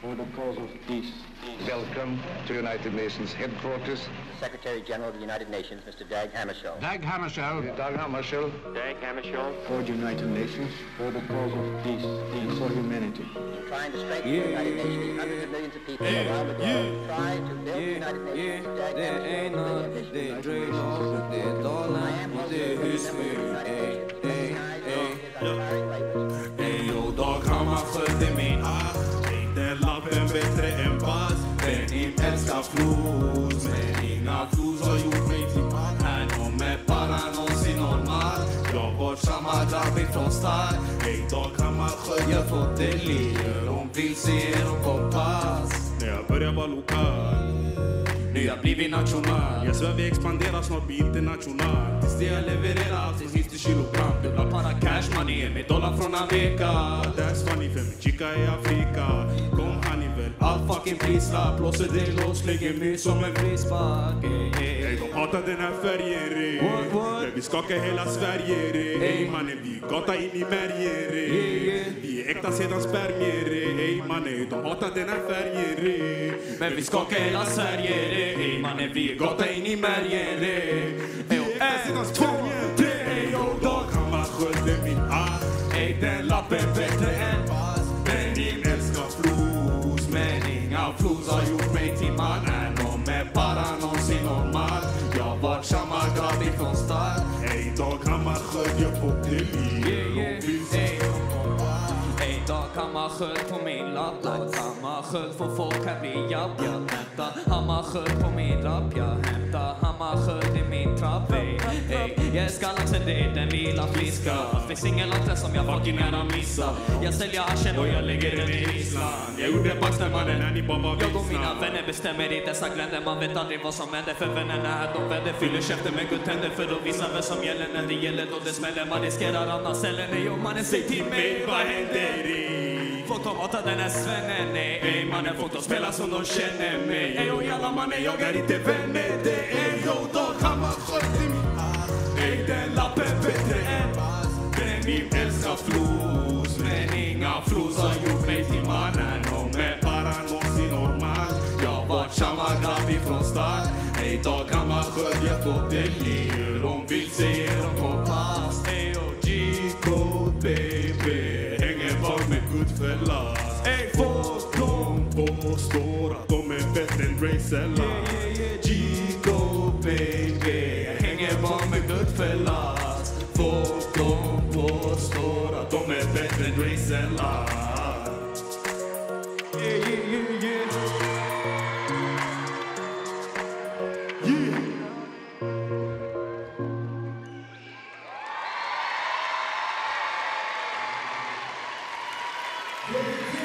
for the cause of peace. Welcome to United Nations headquarters. Secretary General of the United Nations, Mr. Dag Hammarskjöld. Dag Hammarskjöld. Dag Hammarskjöld. Dag Hammarskjöld. For the United Nations, for the cause of peace and for humanity. Trying to strengthen the United Nations, hundreds of millions of people yeah. around the world try to build the United Nations. Dag Det är Hammarskjöld, Einar, the det är ambition Dröjlar, det är Dalen och det är Husby. Ey, ey, ey. Ey, och Dag Hammarskjöld är min blues Men inga blues har gjort mig till man Här de är bara någonsin normal Jag var samma grabb ifrån start Ey, Dag Hammarskjöld, jag fått delirier Om vill se er och kompass när jag började vara lokal. Nu jag blivit national. Jag svär vi expanderar snart blir international. Tills det jag levererar allt från hit till kilogram Dubbla para cash money med dollar från Amerika. That's funny för min chica i Afrika. Kom Hannibal, allt fucking prislapp Blåser dig loss, lägger mig som en frispark Ey, ey, de hatar den här färgen Men vi skakar hela Sverige Ey mannen vi gata in i märgen Vi är äkta sedan spermier Ey mannen de hatar den här färgen re Men vi skakar hela Sverige. Ey mannen vi är gata in i märgen Ey och en, två, tre Ey och Dag Hammarskjöld är min ass Ey den lappen bättre än Men din älskar flos. Men inga flos har gjort mig till mannen De är bara någonsin normal Jag var samma grabb ifrån start Ey Dag Hammarskjöld jag får delirier Hammarskjöld på min lapp. Dag Hammarskjöld får folk att bli jabb Jag hämtar Hammarskjöld på min rap Jag hämtar Hammarskjöld i min trapp Ey, ey, jag är skallad det är den lilla friska Finns ingen latte som jag fucking gärna missar. Jag säljer aschen och jag lägger den i Ryssland Jag gjorde backstämmaren när ni bara var Jag och mina vänner bestämmer i dessa gländer. Man vet aldrig vad som händer för vännerna här de vänder Fyller käften med guldtänder för att visa vem som gäller När det gäller. Då det smäller Man riskerar annars eller nej och mannen säg till mig. Vad händer i Folk de den här svennen Ey mannen folk de spela som de känner mig. Ey och jalla mannen jag är inte vänner, det är Ey yo hammar Hammarskjöld i min ass Ey den lappen bättre än bass Benim älskar flos Men inga flos har gjort mig till mannen. Och med bara någonsin normal. Jag var samma grabb ifrån start. Ey Dag Hammarskjöld jag får delirier hon vill se Ey de påstår att de är bättre än Ray Sellar G-code baby Hänger bara med Goodfellas Folk de påstår att de är bättre än Ray Yeah, yeah, yeah, yeah. Yeah.